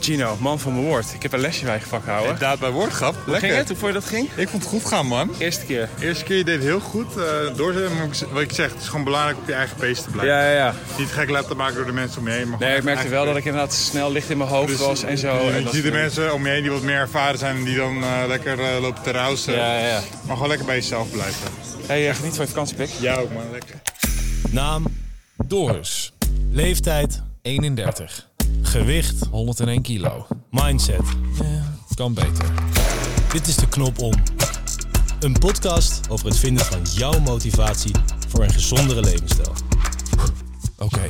Gino, man van mijn woord. Ik heb een lesje bij je vak houden. Inderdaad, bij woordgrap. Hoe Lekker. ging het? Hoe vond je dat ging? Ik vond het goed gaan, man. Eerste keer. Eerste keer, je deed heel goed. eh doorzetten, maar ik- wat ik zeg, het is gewoon belangrijk op je eigen pace te blijven. Ja, ja, ja. Niet gek laten maken door de mensen om je heen. Maar Nee, ik merkte wel dat ik inderdaad snel licht in mijn hoofd was en zo. Je, en je dat ziet de mensen om je heen die wat meer ervaren zijn en die dan eh, lekker eh, lopen te rousen. Ja, ja. Maar gewoon lekker bij jezelf blijven. Hey, geniet van je vakantiepik. Ja ook, man. Lekker. Naam Doris. Leeftijd 31. Gewicht 101 kilo. Mindset. Eh, kan beter. Dit is de knop om. Een podcast over het vinden van jouw motivatie voor een gezondere levensstijl. Oké.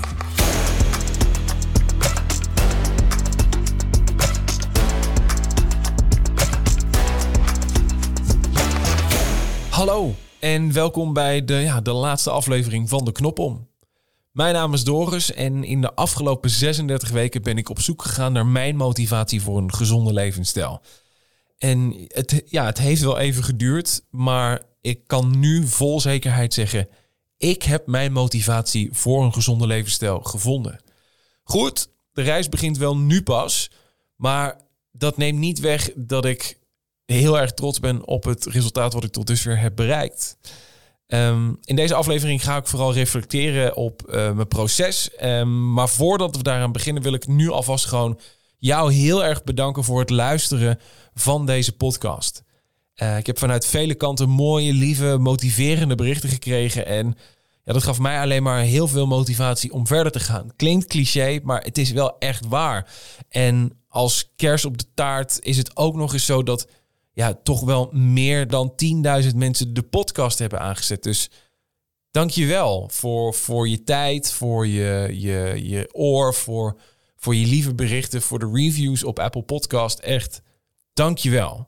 Hallo en welkom bij de, ja, de laatste aflevering van de Knop om. Mijn naam is Doris en in de afgelopen 36 weken ben ik op zoek gegaan naar mijn motivatie voor een gezonde levensstijl. En het, ja, het heeft wel even geduurd, maar ik kan nu vol zekerheid zeggen: ik heb mijn motivatie voor een gezonde levensstijl gevonden. Goed, de reis begint wel nu pas, maar dat neemt niet weg dat ik heel erg trots ben op het resultaat wat ik tot dusver heb bereikt. Ehm, in deze aflevering ga ik vooral reflecteren op eh, mijn proces. Ehm, maar voordat we daaraan beginnen, wil ik nu alvast gewoon jou heel erg bedanken voor het luisteren van deze podcast. Eh, ik heb vanuit vele kanten mooie, lieve, motiverende berichten gekregen. En ja, dat gaf mij alleen maar heel veel motivatie om verder te gaan. Klinkt cliché, maar het is wel echt waar. En als kers op de taart is het ook nog eens zo dat ja, toch wel meer dan 10.000 mensen de podcast hebben aangezet. Dus dank je wel voor, voor je tijd, voor je, je, je oor, voor, voor je lieve berichten, voor de reviews op Apple Podcast. Echt, dank je wel.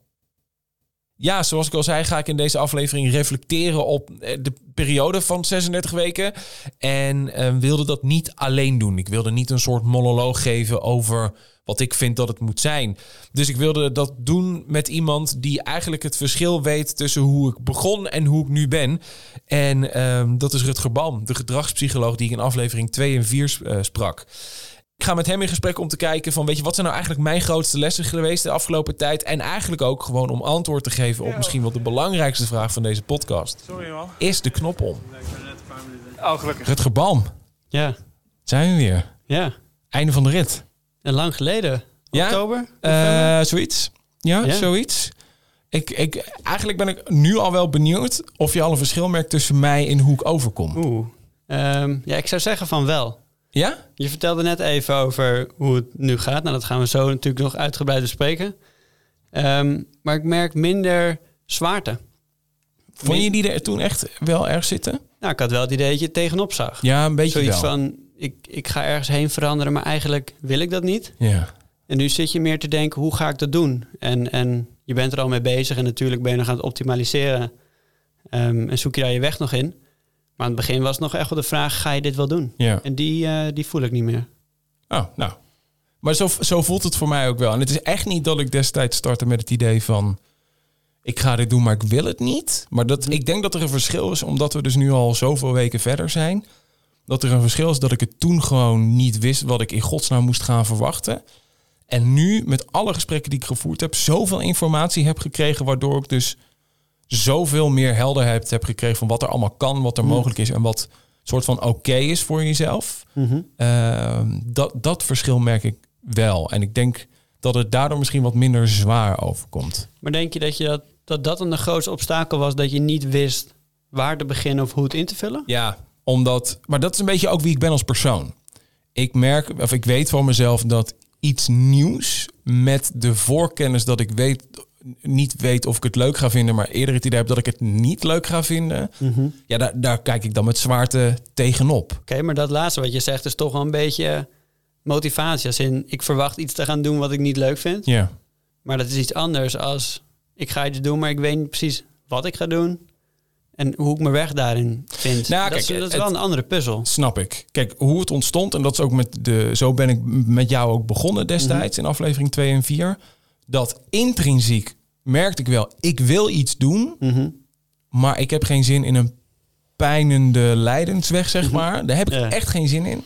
Ja, zoals ik al zei, ga ik in deze aflevering reflecteren op eh, de periode van 36 weken. En eh, wilde dat niet alleen doen. Ik wilde niet een soort monoloog geven over wat ik vind dat het moet zijn. Dus ik wilde dat doen met iemand die eigenlijk het verschil weet tussen hoe ik begon en hoe ik nu ben. En ehm, dat is Rutger Bam, de gedragspsycholoog die ik in aflevering 2 en 4 eh, sprak. Ik ga met hem in gesprek om te kijken van, weet je, wat zijn nou eigenlijk mijn grootste lessen geweest de afgelopen tijd? En eigenlijk ook gewoon om antwoord te geven op misschien wel de belangrijkste vraag van deze podcast. Sorry man. Is de knop om? Oh, gelukkig. Rutger Bam, Ja, zijn we weer. ja. Einde van de rit. En lang geleden. Ja? Oktober? Eh, zoiets. Ja, Ja. zoiets. Ik, ik, eigenlijk ben ik nu al wel benieuwd of je al een verschil merkt tussen mij en hoe ik overkom. Oeh. Ehm, ja, ik zou zeggen van wel. Ja? Je vertelde net even over hoe het nu gaat. Nou, dat gaan we zo natuurlijk nog uitgebreid bespreken. Ehm, maar ik merk minder zwaarte. Vond je die er toen echt wel erg zitten? Nou, ik had wel het idee dat je het tegenop zag. Ja, een beetje Zoiets wel. van, ik, ik ga ergens heen veranderen, maar eigenlijk wil ik dat niet. Ja. En nu zit je meer te denken, hoe ga ik dat doen? En, en je bent er al mee bezig en natuurlijk ben je nog aan het optimaliseren. Ehm, en zoek je daar je weg nog in. Maar aan het begin was nog echt wel de vraag, ga je dit wel doen? ja. En die, eh, die voel ik niet meer. Oh, nou. Maar zo, zo voelt het voor mij ook wel. En het is echt niet dat ik destijds startte met het idee van... ik ga dit doen, maar ik wil het niet. Maar dat, ik denk dat er een verschil is, omdat we dus nu al zoveel weken verder zijn... dat er een verschil is dat ik het toen gewoon niet wist... wat ik in godsnaam moest gaan verwachten. En nu, met alle gesprekken die ik gevoerd heb... zoveel informatie heb gekregen... waardoor ik dus zoveel meer helderheid heb gekregen... van wat er allemaal kan, wat er mogelijk is... en wat soort van oké is voor jezelf... Ehm, dat, dat verschil merk ik wel. En ik denk dat het daardoor misschien wat minder zwaar overkomt. Maar denk je dat je dat, dat, dat een grootste obstakel was, dat je niet wist waar te beginnen of hoe het in te vullen? Ja, omdat. Maar dat is een beetje ook wie ik ben als persoon. Ik merk, of ik weet van mezelf dat iets nieuws met de voorkennis dat ik weet, niet weet of ik het leuk ga vinden, maar eerder het idee heb dat ik het niet leuk ga vinden. Ja, daar, daar kijk ik dan met zwaarte tegenop. Oké, maar dat laatste wat je zegt is toch wel een beetje motivatie. Als in, ik verwacht iets te gaan doen wat ik niet leuk vind. Ja. Maar dat is iets anders als, ik ga iets doen, maar ik weet niet precies wat ik ga doen. En hoe ik mijn weg daarin vind. Nou, dat, kijk, is, dat is wel een andere puzzel. Snap ik. Kijk, hoe het ontstond, en dat is ook met de. Zo ben ik met jou ook begonnen destijds in aflevering 2 en 4. Dat intrinsiek merkte ik wel, ik wil iets doen, Mhm. maar ik heb geen zin in een pijnende lijdensweg, zeg maar. Daar heb ik Ja. echt geen zin in.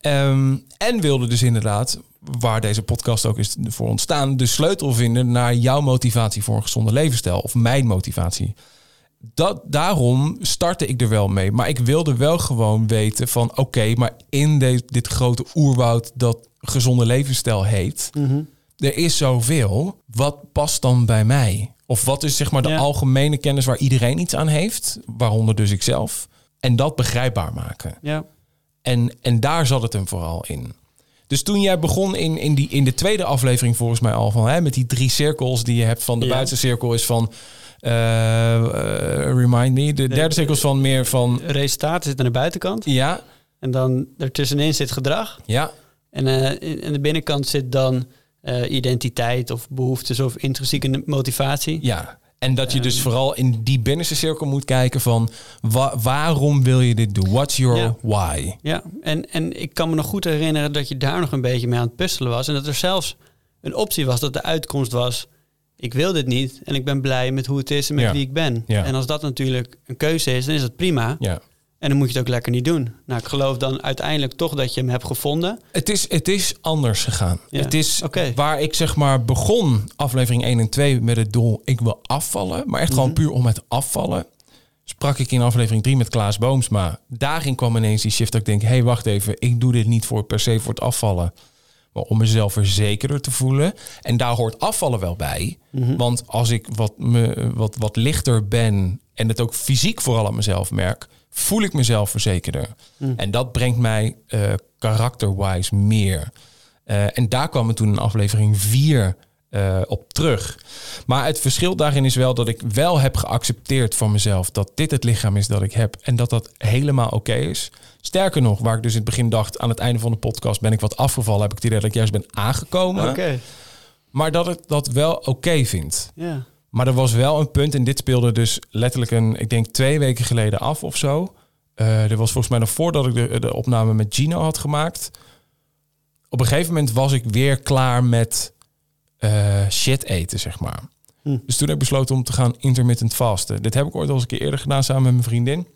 Ehm, en wilde dus inderdaad waar deze podcast ook is voor ontstaan, de sleutel vinden naar jouw motivatie voor een gezonde levensstijl of mijn motivatie. Dat, daarom startte ik er wel mee. Maar ik wilde wel gewoon weten van oké, maar in de, dit grote oerwoud dat gezonde levensstijl heet, er is zoveel. Wat past dan bij mij? Of wat is zeg maar de Ja. algemene kennis waar iedereen iets aan heeft, waaronder dus ikzelf. En dat begrijpbaar maken. Ja. En, en daar zat het hem vooral in. Dus toen jij begon in, in, die, in de tweede aflevering volgens mij al van hè, met die drie cirkels die je hebt van de Ja. buitenste cirkel is van eh, eh, remind me. De derde cirkel is van meer van Resultaten zitten aan de buitenkant. ja, En dan ertussenin zit gedrag. ja, En in, in de binnenkant zit dan eh, identiteit of behoeftes of intrinsieke motivatie. ja. En dat je dus vooral in die binnenste cirkel moet kijken van wa- waarom wil je dit doen? What's your Ja. why? Ja, en, en ik kan me nog goed herinneren dat je daar nog een beetje mee aan het puzzelen was. En dat er zelfs een optie was dat de uitkomst was... ik wil dit niet en ik ben blij met hoe het is en met Ja. wie ik ben. Ja. En als dat natuurlijk een keuze is, dan is dat prima. Ja. En dan moet je het ook lekker niet doen. Nou, ik geloof dan uiteindelijk toch dat je hem hebt gevonden. Het is, het is anders gegaan. Ja, Het is waar ik zeg maar begon, aflevering 1 en 2, met het doel ik wil afvallen. Maar echt gewoon puur om het afvallen. Sprak ik in aflevering 3 met Klaas Boomsma. Daarin kwam ineens die shift dat ik denk, hé hey, wacht even, ik doe dit niet voor per se voor het afvallen. Maar om mezelf verzekerder te voelen. En daar hoort afvallen wel bij. Want als ik wat, me, wat, wat lichter ben en het ook fysiek vooral aan mezelf merk, voel ik mezelf verzekerder. En dat brengt mij eh karakterwise meer. Eh, en daar kwam het toen in aflevering 4 eh, op terug. Maar het verschil daarin is wel dat ik wel heb geaccepteerd van mezelf dat dit het lichaam is dat ik heb en dat dat helemaal oké is. Sterker nog, waar ik dus in het begin dacht, aan het einde van de podcast ben ik wat afgevallen, heb ik het idee dat ik juist ben aangekomen. Maar dat ik dat wel oké vind. Ja. Maar er was wel een punt, en dit speelde dus letterlijk een, ik denk twee weken geleden af of zo. Er was volgens mij nog voordat ik de, de opname met Gino had gemaakt. Op een gegeven moment was ik weer klaar met eh, shit eten, zeg maar. Hm. Dus toen heb ik besloten om te gaan intermittent vasten. Dit heb ik ooit al eens een keer eerder gedaan samen met mijn vriendin.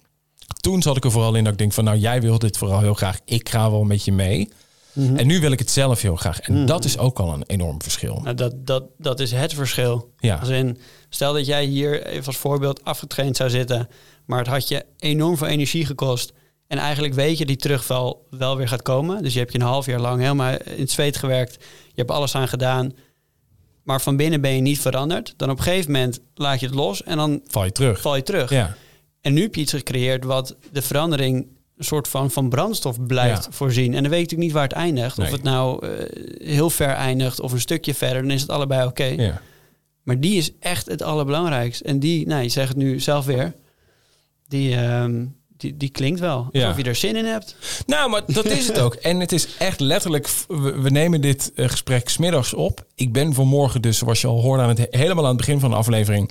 Toen zat ik er vooral in dat ik denk van, nou jij wil dit vooral heel graag. Ik ga wel met je mee. Mhm. En nu wil ik het zelf heel graag. En dat is ook al een enorm verschil. Nou, dat, dat, dat is het verschil. Ja. Als in, stel dat jij hier even als voorbeeld afgetraind zou zitten, maar het had je enorm veel energie gekost. En eigenlijk weet je die terugval wel weer gaat komen. Dus je hebt je een half jaar lang helemaal in het zweet gewerkt. Je hebt alles aan gedaan. Maar van binnen ben je niet veranderd. Dan op een gegeven moment laat je het los en dan Val je terug. val je terug. Ja. En nu heb je iets gecreëerd wat de verandering soort van, van brandstof blijft Ja. voorzien. En dan weet ik natuurlijk niet waar het eindigt. Nee. Of het nou eh, heel ver eindigt of een stukje verder. Dan is het allebei oké. ja. Maar die is echt het allerbelangrijkste. En die, nou, je zegt het nu zelf weer, die, ehm, die, die klinkt wel. Ja. Alsof je er zin in hebt. Nou, maar dat is het ook. En het is echt letterlijk... We, we nemen dit eh, gesprek smiddags op. Ik ben vanmorgen dus, zoals je al hoorde... Aan het, helemaal aan het begin van de aflevering...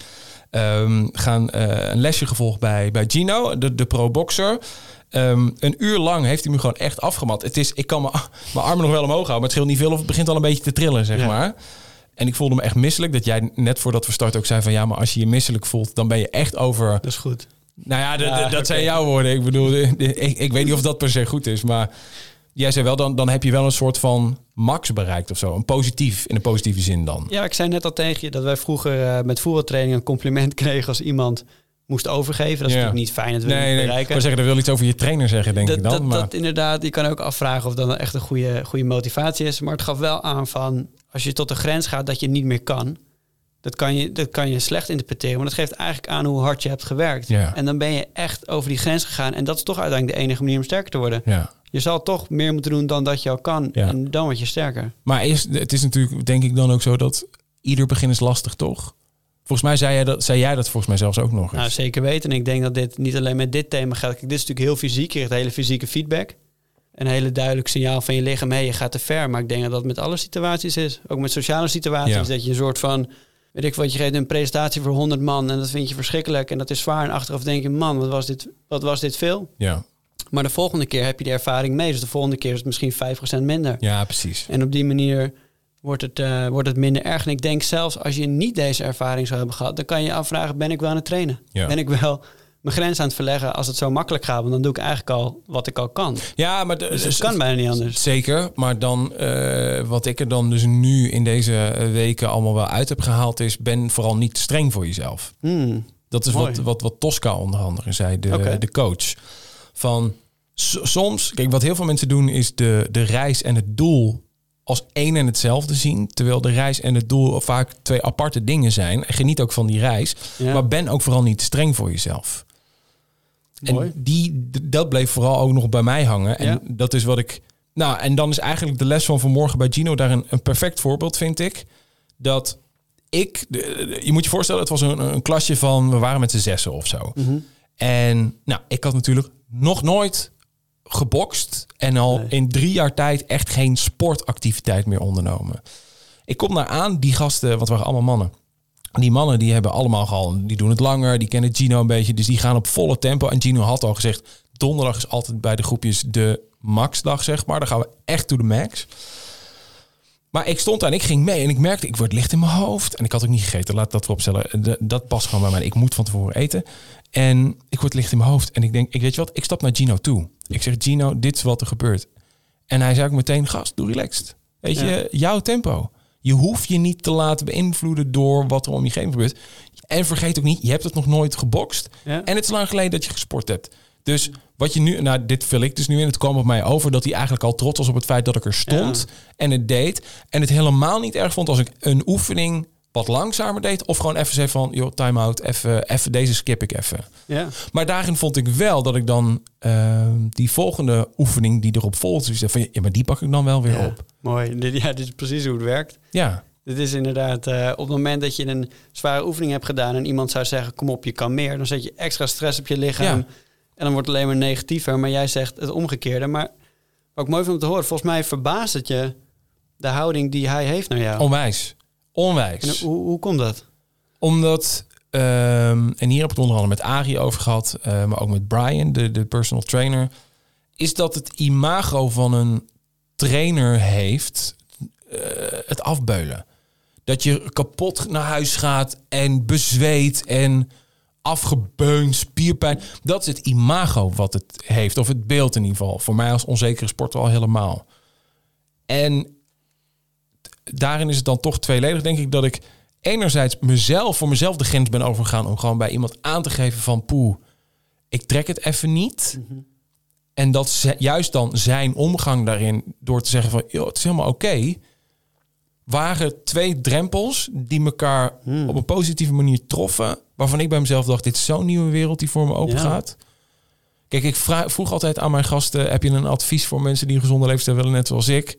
ehm, gaan eh, een lesje gevolgd bij, bij Gino, de, de pro-boxer. Ehm, een uur lang heeft hij me gewoon echt afgemat. Het is, ik kan mijn mijn armen nog wel omhoog houden... maar het scheelt niet veel of het begint al een beetje te trillen, zeg Ja. maar. En ik voelde me echt misselijk. Dat jij net voordat we starten ook zei van... ja, maar als je je misselijk voelt... dan ben je echt over Dat is goed. nou ja, de- de- Ja, dat zijn jouw woorden. Ik bedoel, de- de- ik, ik weet niet of dat per se goed is. Maar jij zei wel, dan, dan heb je wel een soort van max bereikt of zo. Een positief, in een positieve zin dan. Ja, ik zei net al tegen je dat wij vroeger eh, met voetbaltraining een compliment kregen als iemand moest overgeven. Dat is Ja. natuurlijk niet fijn, dat wil je Nee, niet nee. Ik bereiken. wil zeggen, dat wil iets over je trainer zeggen, denk dat, ik dan. dat, maar, dat inderdaad, je kan ook afvragen of dat dan echt een goede, goede motivatie is. Maar het gaf wel aan van, als je tot de grens gaat dat je niet meer kan. Dat kan je, dat kan je slecht interpreteren, want dat geeft eigenlijk aan hoe hard je hebt gewerkt. Ja. En dan ben je echt over die grens gegaan. En dat is toch uiteindelijk de enige manier om sterker te worden. ja. Je zal toch meer moeten doen dan dat je al kan. Ja. En dan word je sterker. maar is, het is natuurlijk, denk ik dan ook zo dat ieder begin is lastig, toch? Volgens mij zei jij dat, zei jij dat volgens mij zelfs ook nog eens. Nou, zeker weten. En ik denk dat dit niet alleen met dit thema geldt. Kijk, dit is natuurlijk heel fysiek. Je krijgt hele fysieke feedback. Een hele duidelijk signaal van je lichaam. Hé, je gaat te ver. Maar ik denk dat dat met alle situaties is. Ook met sociale situaties. Ja. Dat je een soort van... Weet ik wat, je geeft een presentatie voor 100 man. En dat vind je verschrikkelijk. En dat is zwaar. En achteraf denk je, man, wat was dit, wat was dit veel? ja. Maar de volgende keer heb je de ervaring mee. Dus de volgende keer is het misschien 5% minder. ja, precies. En op die manier wordt het, eh, wordt het minder erg. En ik denk zelfs als je niet deze ervaring zou hebben gehad, dan kan je je afvragen: ben ik wel aan het trainen? Ja. Ben ik wel mijn grens aan het verleggen als het zo makkelijk gaat. Want dan doe ik eigenlijk al wat ik al kan. Ja, maar de- Dus het kan bijna niet anders. Zeker, maar dan eh, wat ik er dan dus nu in deze eh, weken allemaal wel uit heb gehaald is, ben vooral niet streng voor jezelf. Hmm. Dat is Mooi. wat, wat, wat Tosca onder andere zei, de, de coach. Van soms, kijk, wat heel veel mensen doen is de, de reis en het doel als één en hetzelfde zien. Terwijl de reis en het doel vaak twee aparte dingen zijn. Geniet ook van die reis, Ja. maar ben ook vooral niet streng voor jezelf. Mooi. En die, dat bleef vooral ook nog bij mij hangen. En Ja. dat is wat ik. Nou, en dan is eigenlijk de les van vanmorgen bij Gino daar een, een perfect voorbeeld, vind ik. Dat ik, je moet je voorstellen, het was een, een klasje van, we waren met z'n zessen of zo. Mhm. En nou, ik had natuurlijk nog nooit gebokst en al Nee. in drie jaar tijd echt geen sportactiviteit meer ondernomen. Ik kom daar aan, die gasten, want het waren allemaal mannen. Die mannen die hebben allemaal al, die doen het langer, die kennen Gino een beetje, dus die gaan op volle tempo. En Gino had al gezegd, donderdag is altijd bij de groepjes de maxdag, zeg maar. Dan gaan we echt to the max. Maar ik stond daar en ik ging mee en ik merkte, ik word licht in mijn hoofd. En ik had ook niet gegeten, laat dat voorop stellen. De- Dat past gewoon bij mij. Ik moet van tevoren eten. En ik word licht in mijn hoofd. En ik denk, ik weet je wat, ik stap naar Gino toe. Ik zeg, Gino, dit is wat er gebeurt. En hij zei ook meteen, gast, doe relaxed. Weet je, jouw tempo. Je hoeft je niet te laten beïnvloeden door wat er om je heen gebeurt. En vergeet ook niet, je hebt het nog nooit gebokst. Ja. En het is lang geleden dat je gesport hebt. Dus wat je nu, nou, dit vul ik dus nu in. Het kwam op mij over dat hij eigenlijk al trots was op het feit dat ik er stond en het deed. En het helemaal niet erg vond als ik een oefening wat langzamer deed. Of gewoon even zei van, joh, time out, even, even deze skip ik even. Ja. Maar daarin vond ik wel dat ik dan eh, die volgende oefening die erop volgt, dus van, ja, maar die pak ik dan wel weer Ja. op. Mooi. Dit, ja, dit is precies hoe het werkt. Ja, Dit is inderdaad, eh, op het moment dat je een zware oefening hebt gedaan en iemand zou zeggen, kom op, je kan meer, dan zet je extra stress op je lichaam. Ja. En dan wordt het alleen maar negatiever. Maar jij zegt het omgekeerde. Maar wat ik mooi om te horen, volgens mij verbaast het je de houding die hij heeft naar jou. onwijs. Onwijs. En hoe, hoe komt dat? Omdat, ehm, en hier heb ik het onder andere met Arie over gehad, eh, maar ook met Brian, de, de personal trainer, is dat het imago van een trainer heeft eh, het afbeulen. Dat je kapot naar huis gaat en bezweet en afgebeund, spierpijn. Dat is het imago wat het heeft, of het beeld in ieder geval. Voor mij als onzekere sporter al helemaal. En daarin is het dan toch tweeledig, denk ik, dat ik enerzijds mezelf, voor mezelf de grens ben overgegaan om gewoon bij iemand aan te geven van poeh, ik trek het even niet. En dat ze- juist dan zijn omgang daarin, door te zeggen van, joh, het is helemaal oké, waren twee drempels die elkaar op een positieve manier troffen, waarvan ik bij mezelf dacht, dit is zo'n nieuwe wereld die voor me open Ja. gaat. Kijk, ik vraag, vroeg altijd aan mijn gasten, heb je een advies voor mensen die een gezonde leefstijl willen, net zoals ik?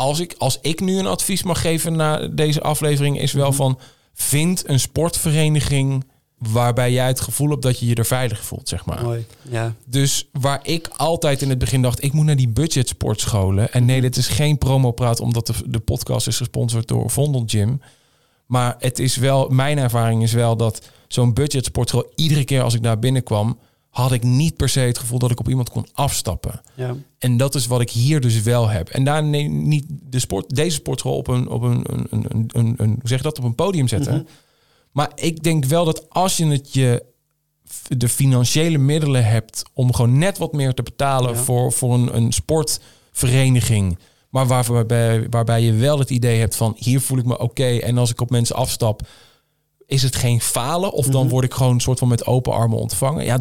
Als ik, als ik nu een advies mag geven na deze aflevering, is wel van, vind een sportvereniging waarbij jij het gevoel hebt dat je je er veilig voelt, zeg maar. Mooi. Ja. Dus waar ik altijd in het begin dacht, ik moet naar die budget sportscholen. En nee, dit is geen promopraat, omdat de, de podcast is gesponsord door Vondel Gym. Maar het is wel, mijn ervaring is wel dat zo'n budget sportschool, iedere keer als ik daar binnenkwam, had ik niet per se het gevoel dat ik op iemand kon afstappen. Ja. En dat is wat ik hier dus wel heb. En daar neem niet de sport, deze sportschool op een, op een, een, een, een, hoe zeg je dat, op een podium zetten. Maar ik denk wel dat als je het je de financiële middelen hebt om gewoon net wat meer te betalen Ja. voor, voor een, een sportvereniging. Maar waarbij, waarbij je wel het idee hebt van hier voel ik me oké. en als ik op mensen afstap, is het geen falen. Of dan word ik gewoon een soort van met open armen ontvangen. Ja,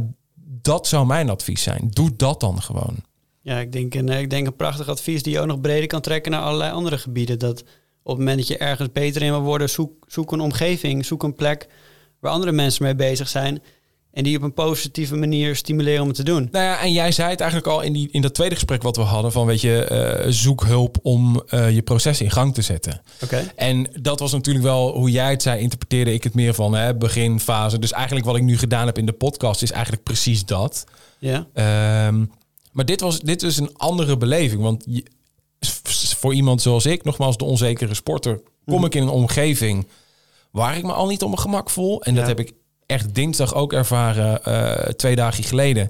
dat zou mijn advies zijn. Doe dat dan gewoon. Ja, ik denk, een, eh, ik denk een prachtig advies die je ook nog breder kan trekken naar allerlei andere gebieden. Dat op het moment dat je ergens beter in wil worden, zoek, zoek een omgeving, zoek een plek waar andere mensen mee bezig zijn. En die op een positieve manier stimuleren om het te doen. Nou ja, en jij zei het eigenlijk al in, die, in dat tweede gesprek wat we hadden: van weet je, eh, zoek hulp om eh, je proces in gang te zetten. Oké. En dat was natuurlijk wel hoe jij het zei, interpreteerde ik het meer van hè, beginfase. Dus eigenlijk wat ik nu gedaan heb in de podcast is eigenlijk precies dat. Ja. Ehm, maar dit was, dit is een andere beleving. Want je- voor iemand zoals ik, nogmaals de onzekere sporter, kom ik in een omgeving waar ik me al niet op mijn gemak voel. En dat heb ik echt dinsdag ook ervaren, eh, twee dagen geleden.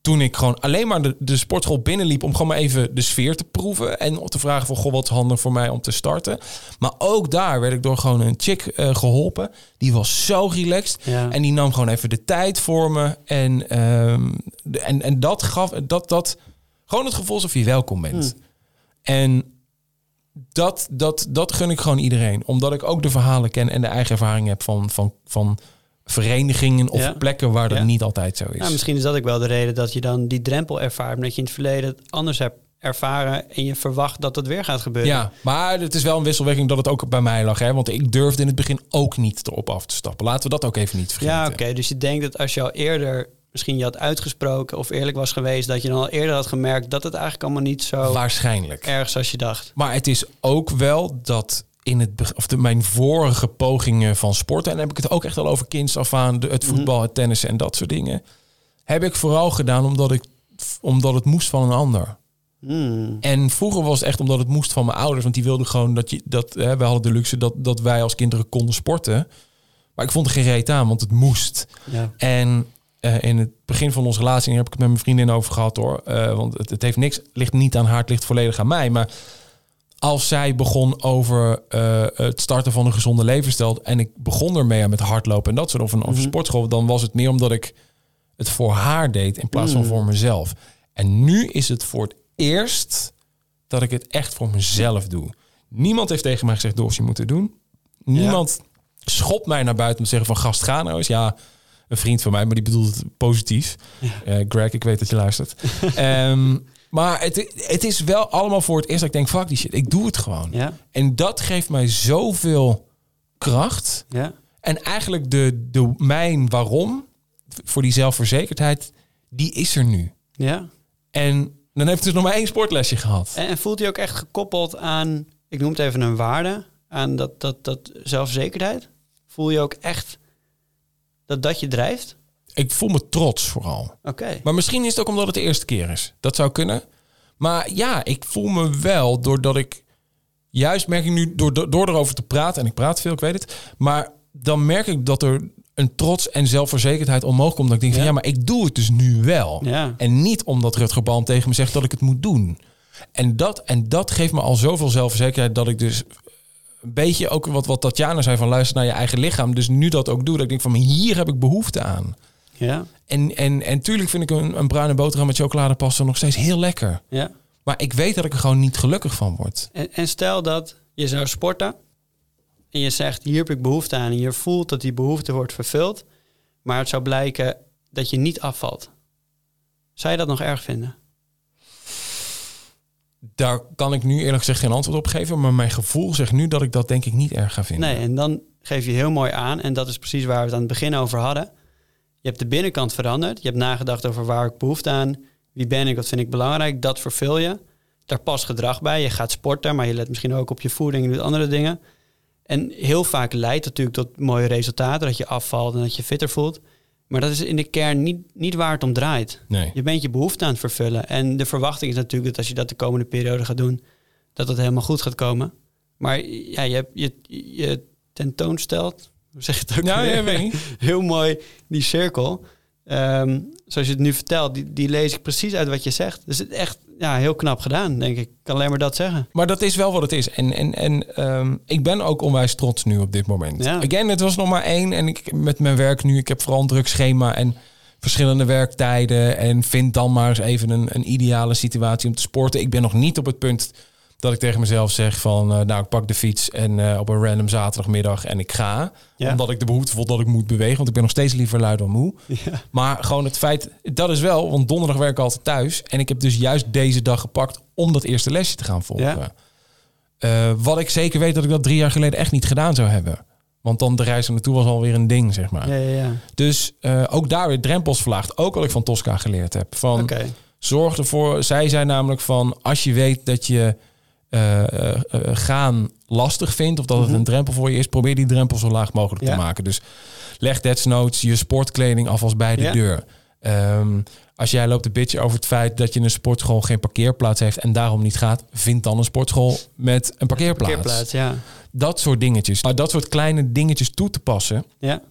toen ik gewoon alleen maar de, de sportschool binnenliep om gewoon maar even de sfeer te proeven en om te vragen van goh, wat is handig voor mij om te starten. Maar ook daar werd ik door gewoon een chick eh, geholpen. Die was zo relaxed Ja. en die nam gewoon even de tijd voor me en ehm, de- en, en dat gaf dat dat gewoon het gevoel alsof je welkom bent. En dat, dat, dat gun ik gewoon iedereen. Omdat ik ook de verhalen ken en de eigen ervaring heb van, van, van verenigingen of Ja. plekken waar dat Ja. niet altijd zo is. Nou, misschien is dat ook wel de reden dat je dan die drempel ervaart. Omdat je in het verleden het anders hebt ervaren en je verwacht dat het weer gaat gebeuren. Ja, maar het is wel een wisselwerking dat het ook bij mij lag. Hè? Want ik durfde in het begin ook niet erop af te stappen. Laten we dat ook even niet vergeten. Ja, oké. Dus je denkt dat als je al eerder misschien je had uitgesproken of eerlijk was geweest, dat je dan al eerder had gemerkt dat het eigenlijk allemaal niet zo Waarschijnlijk. erg zoals je dacht. Maar het is ook wel dat in het of de, mijn vorige pogingen van sporten, en dan heb ik het ook echt al over kinds af aan, de, het voetbal, het tennis en dat soort dingen, heb ik vooral gedaan omdat ik omdat het moest van een ander. Hmm. En vroeger was het echt omdat het moest van mijn ouders, want die wilden gewoon dat je dat hè, we hadden de luxe dat dat wij als kinderen konden sporten. Maar ik vond er geen reet aan, want het moest. Ja. En eh, in het begin van onze relatie heb ik het met mijn vriendin over gehad hoor. Eh, want het, het heeft niks, ligt niet aan haar, het ligt volledig aan mij. Maar als zij begon over eh, het starten van een gezonde levensstijl. en ik begon ermee aan met hardlopen en dat soort of een, of een sportschool. dan was het meer omdat ik het voor haar deed in plaats van voor mezelf. En nu is het voor het eerst dat ik het echt voor mezelf doe. Niemand heeft tegen mij gezegd: Doris, je moet het doen. Niemand schopt mij naar buiten om te zeggen: van gast, ga nou eens. Ja, een vriend van mij, maar die bedoelt het positief. Eh, Greg, ik weet dat je luistert. Ehm, maar het, het is wel allemaal voor het eerst dat ik denk: fuck die shit, ik doe het gewoon. Ja. En dat geeft mij zoveel kracht. Ja. En eigenlijk de, de mijn waarom voor die zelfverzekerdheid, die is er nu. Ja. En dan heeft het dus nog maar één sportlesje gehad. En, en voelt hij ook echt gekoppeld aan, ik noem het even een waarde, aan dat, dat, dat zelfverzekerdheid? Voel je ook echt dat dat je drijft? Ik voel me trots vooral. Oké. Maar misschien is het ook omdat het de eerste keer is. Dat zou kunnen. Maar ja, ik voel me wel doordat ik... Juist merk ik nu, door, door, door erover te praten... en ik praat veel, ik weet het... maar dan merk ik dat er een trots en zelfverzekerdheid omhoog komt. Dat ik denk van Ja. ja, maar ik doe het dus nu wel. Ja. En niet omdat Rutger Balm tegen me zegt dat ik het moet doen. En dat, en dat geeft me al zoveel zelfverzekerdheid... dat ik dus een beetje ook wat, wat Tatjana zei van luister naar je eigen lichaam. Dus nu dat ook doe, dat ik denk van hier heb ik behoefte aan. Ja. En, en, en tuurlijk vind ik een, een bruine boterham met chocoladepasta nog steeds heel lekker. Ja. Maar ik weet dat ik er gewoon niet gelukkig van word. En, en stel dat je zou sporten en je zegt hier heb ik behoefte aan en je voelt dat die behoefte wordt vervuld, maar het zou blijken dat je niet afvalt. Zou je dat nog erg vinden? Daar kan ik nu eerlijk gezegd geen antwoord op geven. Maar mijn gevoel zegt nu dat ik dat denk ik niet erg ga vinden. Nee, en dan geef je heel mooi aan, en dat is precies waar we het aan het begin over hadden. Je hebt de binnenkant veranderd, je hebt nagedacht over waar ik behoefte aan, wie ben ik, wat vind ik belangrijk, dat vervul je. Daar past gedrag bij, je gaat sporten, maar je let misschien ook op je voeding en doet andere dingen. En heel vaak leidt het natuurlijk tot mooie resultaten, dat je afvalt en dat je fitter voelt. Maar dat is in de kern niet, niet waar het om draait. Nee. Je bent je behoefte aan het vervullen. En de verwachting is natuurlijk dat als je dat de komende periode gaat doen, dat het helemaal goed gaat komen. Maar ja, je, hebt, je, je tentoonstelt, hoe zeg je het ook? Ja, ja, weet niet. Heel mooi, die cirkel. Ehm, zoals je het nu vertelt, die, die lees ik precies uit wat je zegt. Dus het echt ja, heel knap gedaan, denk ik. Ik kan alleen maar dat zeggen. Maar dat is wel wat het is. En, en, en ehm, ik ben ook onwijs trots nu op dit moment. Ja. Again, het was nog maar één. En ik met mijn werk nu, ik heb vooral een druk schema en verschillende werktijden. En vind dan maar eens even een, een ideale situatie om te sporten. Ik ben nog niet op het punt dat ik tegen mezelf zeg van... eh, nou, ik pak de fiets en eh, op een random zaterdagmiddag en ik ga. Ja. Omdat ik de behoefte voel dat ik moet bewegen. Want ik ben nog steeds liever lui dan moe. Ja. Maar gewoon het feit, dat is wel, want donderdag werk ik altijd thuis. En ik heb dus juist deze dag gepakt om dat eerste lesje te gaan volgen. Ja. Eh, wat ik zeker weet dat ik dat drie jaar geleden echt niet gedaan zou hebben. Want dan de reis er naartoe was alweer een ding, zeg maar. Ja, ja, ja. Dus ook daar weer drempels verlaagd. Ook wat ik van Tosca geleerd heb. Van zorg ervoor, zij zei namelijk van als je weet dat je eh, gaan lastig vindt of dat het een drempel voor je is, probeer die drempel zo laag mogelijk Ja. te maken. Dus leg desnoods je sportkleding alvast bij de Ja. deur. Ehm, als jij loopt een beetje over het feit dat je een sportschool geen parkeerplaats heeft en daarom niet gaat, vind dan een sportschool met een parkeerplaats. Parkeerplaats, ja. Dat soort dingetjes. Maar dat soort kleine dingetjes toe te passen, Ja,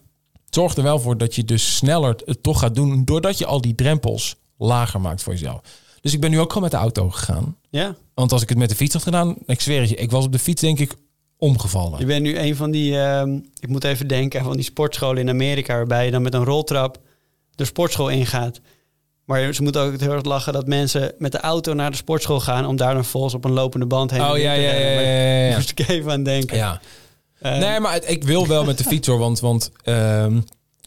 zorgt er wel voor dat je dus sneller het toch gaat doen, doordat je al die drempels lager maakt voor jezelf. Dus ik ben nu ook gewoon met de auto gegaan. Ja, Want als ik het met de fiets had gedaan, ik zweer het je, ik was op de fiets denk ik omgevallen. je bent nu een van die, ehm, ik moet even denken, van die sportscholen in Amerika... waarbij je dan met een roltrap de sportschool ingaat. Maar ze moeten ook heel erg lachen dat mensen met de auto naar de sportschool gaan... om daar dan volgens op een lopende band heen en Oh ja, te ja, ja, ja, ja, Daar ja. moest ik even aan denken. Ja. Eh, Nee, maar het- ik wil wel met de fiets hoor. Want, want ehm,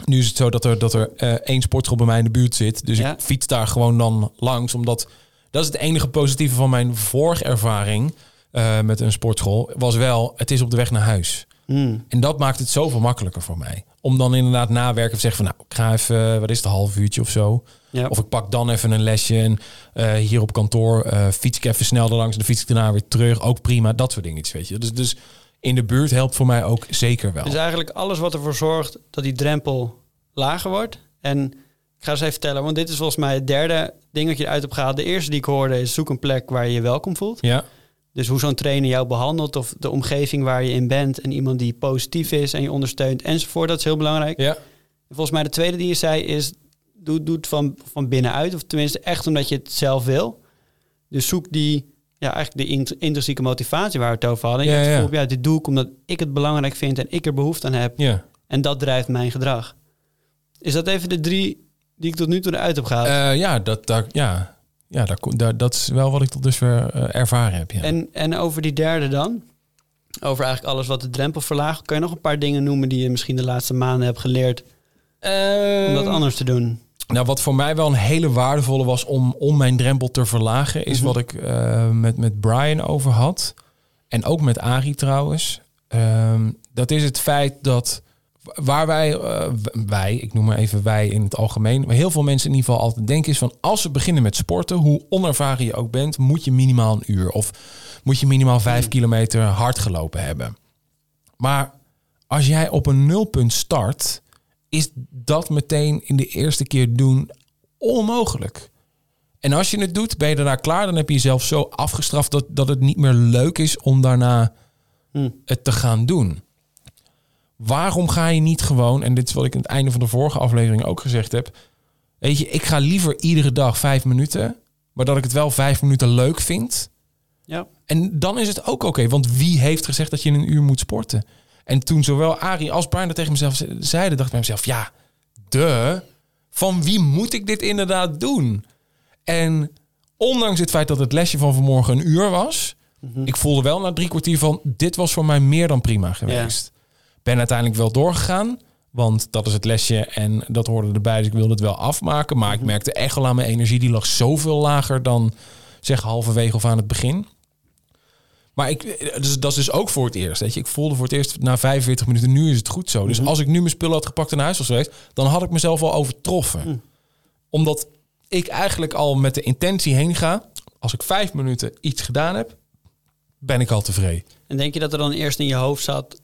nu is het zo dat er, dat er eh, één sportschool bij mij in de buurt zit. Dus Ja. ik fiets daar gewoon dan langs. Omdat dat is het enige positieve van mijn vorige ervaring eh, met een sportschool. Was wel, het is op de weg naar huis. hmm. En dat maakt het zoveel makkelijker voor mij. Om dan inderdaad nawerken of zeggen van nou, ik ga even, eh, wat is het, een half uurtje of zo. Ja. Of ik pak dan even een lesje en eh, hier op kantoor fiets ik even snel langs. Dan fiets ik daarna weer terug. Ook prima, dat soort dingetjes, weet je. Dus, dus in de buurt helpt voor mij ook zeker wel. Dus eigenlijk alles wat ervoor zorgt dat die drempel lager wordt. En ik ga eens even vertellen, want dit is volgens mij het derde ding dat je eruit hebt gehaald. De eerste die ik hoorde is zoek een plek waar je je welkom voelt. Ja, Dus hoe zo'n trainer jou behandelt of de omgeving waar je in bent en iemand die positief is en je ondersteunt enzovoort. Dat is heel belangrijk. ja. En volgens mij de tweede die je zei is doe, doe het van, van binnenuit of tenminste echt omdat je het zelf wil. Dus zoek die, ja eigenlijk de int- intrinsieke motivatie waar we het over hadden. En Ja, je hebt het ja. gevoel, ja, dit doe ik omdat ik het belangrijk vind en ik er behoefte aan heb. ja. En dat drijft mijn gedrag. Is dat even de drie die ik tot nu toe eruit heb gehaald? Eh, ja, dat, daar, ja. ja daar, daar, dat is wel wat ik tot dusver eh, ervaren heb. Ja. en, en over die derde dan? Over eigenlijk alles wat de drempel verlaagt. Kan je nog een paar dingen noemen die je misschien de laatste maanden hebt geleerd om dat anders te doen? Nou, wat voor mij wel een hele waardevolle was om, om mijn drempel te verlagen, is Mhm. wat ik eh, met, met Brian over had. En ook met Ari trouwens. Ehm, dat is het feit dat waar wij, eh, wij, ik noem maar even wij in het algemeen, maar heel veel mensen in ieder geval altijd denken is van als ze beginnen met sporten, hoe onervaren je ook bent, moet je minimaal een uur of moet je minimaal vijf kilometer hard gelopen hebben. Maar als jij op een nulpunt start, is dat meteen in de eerste keer doen onmogelijk. En als je het doet, ben je daarna klaar. Dan heb je jezelf zo afgestraft dat, dat het niet meer leuk is om daarna Hm. het te gaan doen. Waarom ga je niet gewoon, en dit is wat ik aan het einde van de vorige aflevering ook gezegd heb. Weet je, ik ga liever iedere dag vijf minuten, maar dat ik het wel vijf minuten leuk vind. Ja. En dan is het ook oké, want wie heeft gezegd dat je een uur moet sporten? En toen zowel Arie als Brian dat tegen mezelf ze- zeiden, dacht ik bij mezelf, ja, de, van wie moet ik dit inderdaad doen? En ondanks het feit dat het lesje van vanmorgen een uur was, ik voelde wel na drie kwartier van, dit was voor mij meer dan prima geweest. Ben uiteindelijk wel doorgegaan, want dat is het lesje en dat hoorde erbij, dus ik wilde het wel afmaken. Maar ik merkte echt wel aan mijn energie, die lag zoveel lager dan zeg halverwege of aan het begin. Maar ik, dus, dat is dus ook voor het eerst. Weet je. Ik voelde voor het eerst na 45 minuten, nu is het goed zo. Dus als ik nu mijn spullen had gepakt en naar huis was geweest, dan had ik mezelf al overtroffen. Omdat ik eigenlijk al met de intentie heen ga. Als ik vijf minuten iets gedaan heb, ben ik al tevreden. En denk je dat er dan eerst in je hoofd zat...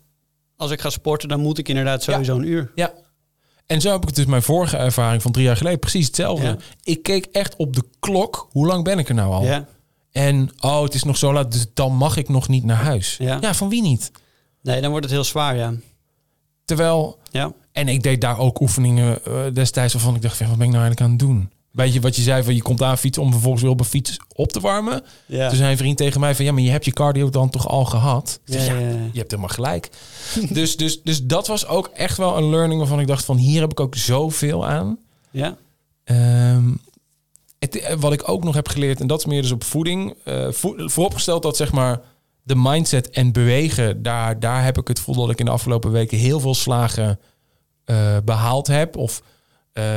als ik ga sporten, dan moet ik inderdaad sowieso een uur? Ja. En zo heb ik het dus mijn vorige ervaring van drie jaar geleden precies hetzelfde. Ja. Ik keek echt op de klok. Hoe lang ben ik er nou al? Ja. En oh, het is nog zo laat, dus dan mag ik nog niet naar huis. Ja. ja van wie niet? Nee, dan wordt het heel zwaar, ja. Terwijl Ja, En ik deed daar ook oefeningen eh, destijds waarvan ik dacht, van, wat ben ik nou eigenlijk aan het doen? Weet je wat je zei van je komt aan fietsen om vervolgens weer op een fiets op te warmen. ja. Toen zei een vriend tegen mij van ja, maar je hebt je cardio dan toch al gehad? Ja, zeg, ja, ja, ja. je hebt helemaal gelijk. dus, dus, dus dat was ook echt wel een learning waarvan ik dacht van hier heb ik ook zoveel aan. Ja. Ehm, het, eh, wat ik ook nog heb geleerd, en dat is meer dus op voeding. vo- vooropgesteld dat zeg maar de mindset en bewegen, daar, daar heb ik het gevoel dat ik in de afgelopen weken heel veel slagen eh, behaald heb. Of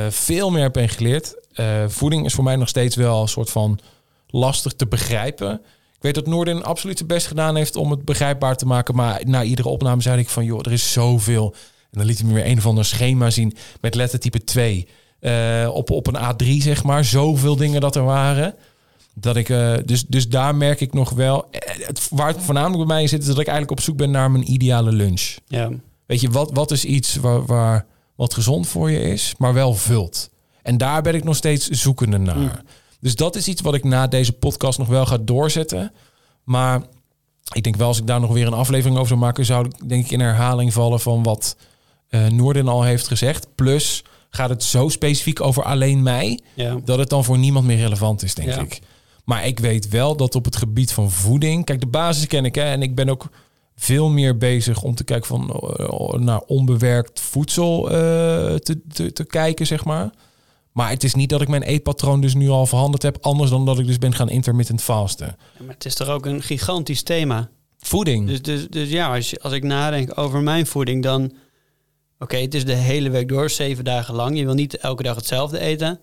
veel meer heb in geleerd. Eh, voeding is voor mij nog steeds wel een soort van lastig te begrijpen. Ik weet dat Noorden absoluut zijn best gedaan heeft om het begrijpbaar te maken. Maar na iedere opname zei ik van, joh, er is zoveel. En dan liet hij me weer een of ander schema zien met lettertype 2. eh, op, op een A3, zeg maar. Zoveel dingen dat er waren. Dat ik, eh, dus, dus daar merk ik nog wel. Het, waar het voornamelijk bij mij zit, is dat ik eigenlijk op zoek ben naar mijn ideale lunch. ja. Weet je, wat, wat is iets waar, waar wat gezond voor je is, maar wel vult? En daar ben ik nog steeds zoekende naar. Dus dat is iets wat ik na deze podcast nog wel ga doorzetten. Maar ik denk wel, als ik daar nog weer een aflevering over zou maken, zou ik denk ik in herhaling vallen van wat eh Noorden al heeft gezegd. Plus gaat het zo specifiek over alleen mij Ja. dat het dan voor niemand meer relevant is, denk Ja. ik. Maar ik weet wel dat op het gebied van voeding, kijk, de basis ken ik hè, en ik ben ook veel meer bezig om te kijken van eh, naar onbewerkt voedsel eh, te, te, te kijken, zeg maar. Maar het is niet dat ik mijn eetpatroon dus nu al veranderd heb, anders dan dat ik dus ben gaan intermittent fasten. Ja, Maar het is toch ook een gigantisch thema. Voeding. Dus, dus, dus ja, als, als ik nadenk over mijn voeding, dan... Oké, het is de hele week door, zeven dagen lang. Je wil niet elke dag hetzelfde eten.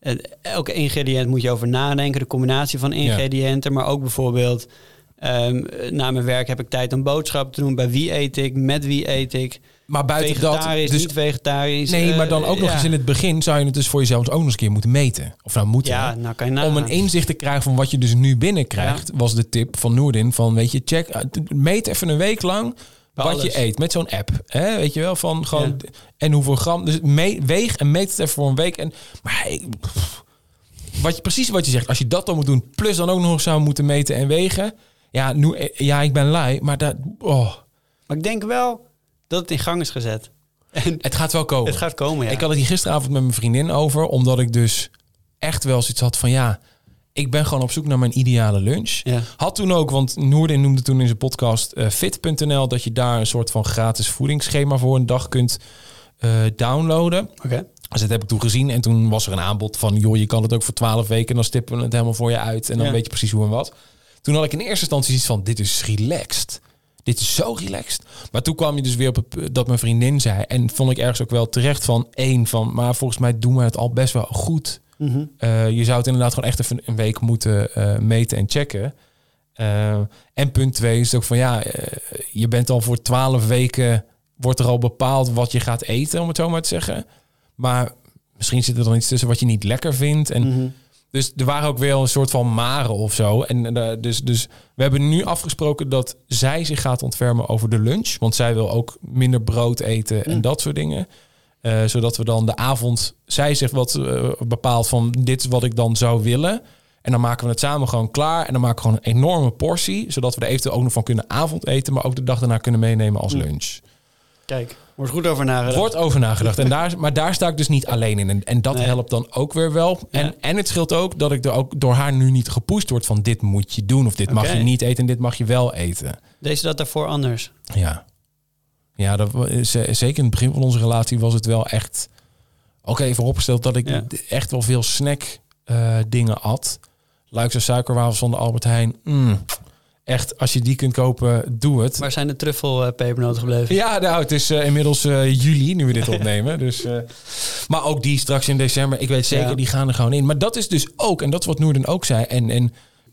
En elke ingrediënt moet je over nadenken. De combinatie van ingrediënten. Maar ook bijvoorbeeld... ehm, na mijn werk heb ik tijd om boodschappen te doen. Bij wie eet ik? Met wie eet ik? Maar buiten dat, dus niet vegetarisch. nee, eh, maar dan ook nog ja. eens in het begin zou je het dus voor jezelf ook nog eens een keer moeten meten. Of nou moeten. Ja, nou kan je om een inzicht te krijgen van wat je dus nu binnenkrijgt, was de tip van Noordin van weet je, check, eh, meet even een week lang wat Alles. je eet met zo'n app, hè, weet je wel, van gewoon en hoeveel gram, dus weeg en meet het even voor een week en maar hey, pff, wat je precies wat je zegt, als je dat dan moet doen, plus dan ook nog zou moeten meten en wegen, ja, nu, eh, ja, ik ben lui, maar dat, oh, Maar ik denk wel dat het in gang is gezet. En het gaat wel komen. het gaat komen, ja. Ik had het hier gisteravond met mijn vriendin over, omdat ik dus echt wel zoiets had van ja, ik ben gewoon op zoek naar mijn ideale lunch. Ja. Had toen ook, want Noordin noemde toen in zijn podcast eh, fit.nl dat je daar een soort van gratis voedingsschema voor een dag kunt eh, downloaden. Oké. Dus dat heb ik toen gezien en toen was er een aanbod van joh, je kan het ook voor 12 weken en dan stippen we het helemaal voor je uit en dan Ja. weet je precies hoe en wat. Toen had ik in eerste instantie iets van dit is relaxed. Dit is zo relaxed. Maar toen kwam je dus weer op het, dat mijn vriendin zei en vond ik ergens ook wel terecht van één van, maar volgens mij doen we het al best wel goed. Mhm. Eh, je zou het inderdaad gewoon echt even een week moeten eh, meten en checken. Eh, en punt twee is ook van ja, je bent al voor twaalf weken, wordt er al bepaald wat je gaat eten, om het zo maar te zeggen. Maar misschien zit er dan iets tussen wat je niet lekker vindt. En Mhm. Dus er waren ook weer een soort van maren of zo. En eh, dus, dus we hebben nu afgesproken dat zij zich gaat ontfermen over de lunch. Want zij wil ook minder brood eten en Mm. dat soort dingen. Eh, zodat we dan de avond... Zij zegt wat eh, bepaalt van dit is wat ik dan zou willen. En dan maken we het samen gewoon klaar. En dan maken we gewoon een enorme portie. Zodat we er eventueel ook nog van kunnen avondeten. Maar ook de dag daarna kunnen meenemen als Mm. lunch. Kijk, wordt goed over nagedacht. Wordt over nagedacht. En daar, maar daar sta ik dus niet alleen in. En, en dat Nee. helpt dan ook weer wel. En, Ja. en het scheelt ook dat ik er ook door haar nu niet gepusht word van dit moet je doen. Of dit mag je niet eten en dit mag je wel eten. Deze dat daarvoor anders. Ja. Ja, dat, eh, zeker in het begin van onze relatie was het wel echt... Oké, vooropgesteld dat ik Ja. echt wel veel snack eh, dingen at. Luikse suikerwafels van de Albert Heijn. Mm, echt, als je die kunt kopen, doe het. Waar zijn de truffelpepernoten gebleven? Ja, nou, het is eh, inmiddels eh, juli, nu we dit opnemen. Dus, eh, maar ook die straks in december, ik weet zeker, Ja. die gaan er gewoon in. Maar dat is dus ook, en dat is wat Noorden ook zei. En, en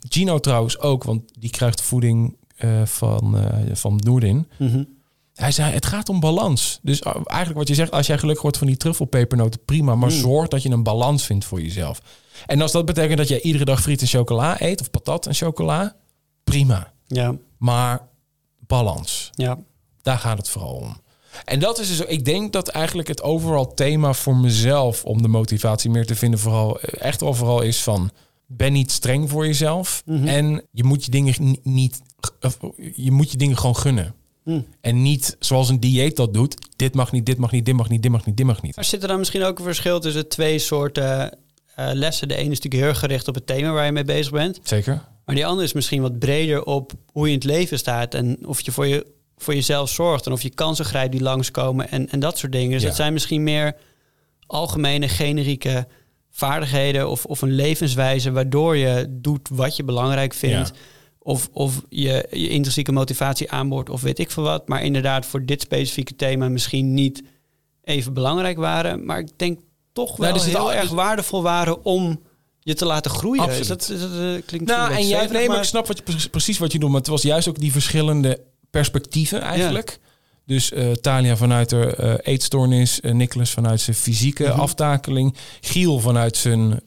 Gino trouwens ook, want die krijgt voeding van, van Noordin. Mhm. Hij zei, het gaat om balans. Dus eigenlijk wat je zegt, als jij gelukkig wordt van die truffelpepernoten, prima. Maar Mm. zorg dat je een balans vindt voor jezelf. En als dat betekent dat jij iedere dag friet en chocola eet, of patat en chocola, prima. Ja, Maar balans. ja. Daar gaat het vooral om. En dat is dus, ik denk dat eigenlijk het overal thema voor mezelf om de motivatie meer te vinden, vooral eh, echt vooral is van ben niet streng voor jezelf Mhm. en je moet je dingen ni- niet, je moet je dingen gewoon gunnen. Mm. En niet zoals een dieet dat doet. Dit mag niet, dit mag niet, dit mag niet, dit mag niet, dit mag niet. Maar zit er dan misschien ook een verschil tussen twee soorten eh, lessen? De ene is natuurlijk heel erg gericht op het thema waar je mee bezig bent. Zeker. Maar die andere is misschien wat breder op hoe je in het leven staat. En of je voor, je, voor jezelf zorgt. En of je kansen grijpt die langskomen. En, en dat soort dingen. Dus Ja. het zijn misschien meer algemene, generieke vaardigheden. Of, of een levenswijze waardoor je doet wat je belangrijk vindt. Ja. Of, of je, je intrinsieke motivatie aanboort of weet ik veel wat. Maar inderdaad voor dit specifieke thema misschien niet even belangrijk waren. Maar ik denk toch wel Nou, er zit heel al- erg waardevol waren om je te laten groeien. Absoluut. Dat, is dat, eh, klinkt Nou, en jij, nee, maar ik snap wat je, pre- precies wat je doet. Maar het was juist ook die verschillende perspectieven eigenlijk. Dus eh Talia vanuit haar eh, eetstoornis, eh, Nicholas vanuit zijn fysieke Mhm. aftakeling, Giel vanuit zijn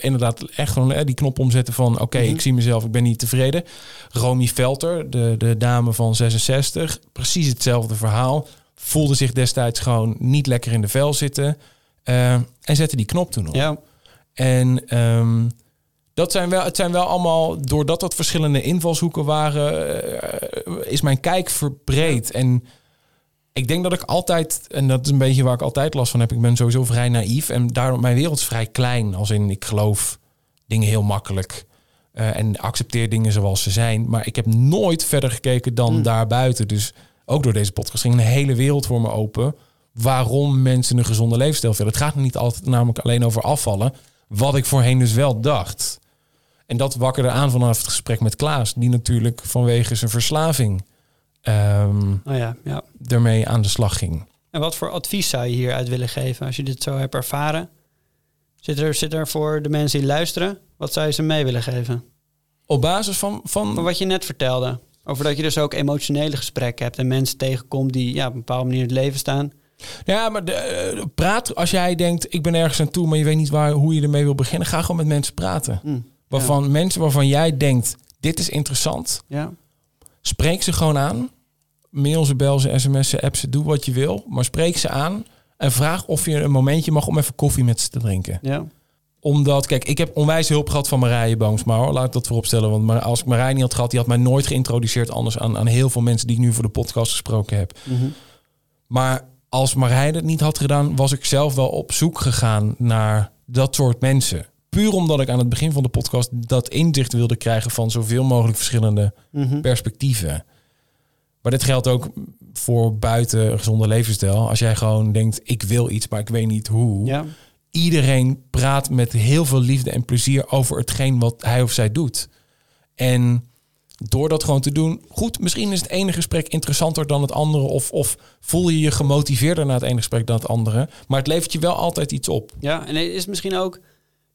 inderdaad echt gewoon die knop omzetten van oké, Mhm. ik zie mezelf, ik ben niet tevreden. Romy Velter, de, de dame van 66, precies hetzelfde verhaal. Voelde zich destijds gewoon niet lekker in de vel zitten en zette die knop toen op. Ja, En ehm, dat zijn wel, het zijn wel allemaal, doordat dat verschillende invalshoeken waren, eh, is mijn kijk verbreed. En Ik denk dat ik altijd, en dat is een beetje waar ik altijd last van heb, ik ben sowieso vrij naïef en daarom mijn wereld is vrij klein. Als in, ik geloof dingen heel makkelijk eh, en accepteer dingen zoals ze zijn. Maar ik heb nooit verder gekeken dan Hmm. daarbuiten. Dus ook door deze podcast ging een hele wereld voor me open. Waarom mensen een gezonde levensstijl willen. Het gaat niet altijd namelijk alleen over afvallen. Wat ik voorheen dus wel dacht. En dat wakkerde aan vanaf het gesprek met Klaas. Die natuurlijk vanwege zijn verslaving ehm, Oh ja, ja. ermee aan de slag ging. En wat voor advies zou je hieruit willen geven als je dit zo hebt ervaren? Zit er, zit er voor de mensen die luisteren, wat zou je ze mee willen geven? Op basis van... van Van wat je net vertelde. Over dat je dus ook emotionele gesprekken hebt en mensen tegenkomt die ja, op een bepaalde manier in het leven staan. Ja, maar de, eh, praat als jij denkt, ik ben ergens aan toe, maar je weet niet waar, hoe je ermee wil beginnen. Ga gewoon met mensen praten. Hm, Waarvan mensen waarvan jij denkt, dit is interessant. Ja, Spreek ze gewoon aan. Mail ze, bel ze, sms ze, app ze, doe wat je wil. Maar spreek ze aan en vraag of je een momentje mag om even koffie met ze te drinken. ja. Omdat, kijk, ik heb onwijs hulp gehad van Marije Boomsma. Hoor. Laat ik dat vooropstellen. Want maar als ik Marije niet had gehad, die had mij nooit geïntroduceerd anders aan, aan heel veel mensen die ik nu voor de podcast gesproken heb. Mhm. Maar als Marije het niet had gedaan, was ik zelf wel op zoek gegaan naar dat soort mensen. Puur omdat ik aan het begin van de podcast dat inzicht wilde krijgen van zoveel mogelijk verschillende Mhm. perspectieven. Maar dit geldt ook voor buiten een gezonde levensstijl. Als jij gewoon denkt, ik wil iets, maar ik weet niet hoe. ja. Iedereen praat met heel veel liefde en plezier over hetgeen wat hij of zij doet. En door dat gewoon te doen, goed, misschien is het ene gesprek interessanter dan het andere. Of, of voel je je gemotiveerder na het ene gesprek dan het andere. Maar het levert je wel altijd iets op. Ja, en is misschien ook...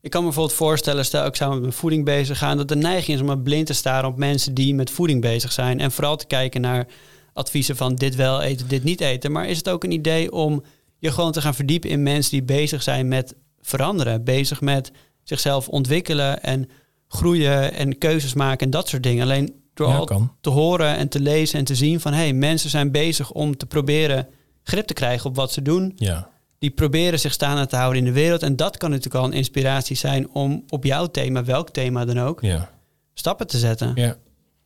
Ik kan me bijvoorbeeld voorstellen, stel ik zou met mijn voeding bezig gaan... dat de neiging is om blind te staren op mensen die met voeding bezig zijn. En vooral te kijken naar adviezen van dit wel eten, dit niet eten. Maar is het ook een idee om je gewoon te gaan verdiepen in mensen die bezig zijn met veranderen? Bezig met zichzelf ontwikkelen en groeien en keuzes maken en dat soort dingen. Alleen door Ja, al kan. te horen en te lezen en te zien van... hé, hey, mensen zijn bezig om te proberen grip te krijgen op wat ze doen Ja. die proberen zich staande te houden in de wereld. En dat kan natuurlijk al een inspiratie zijn om op jouw thema, welk thema dan ook, Ja. stappen te zetten. Ja.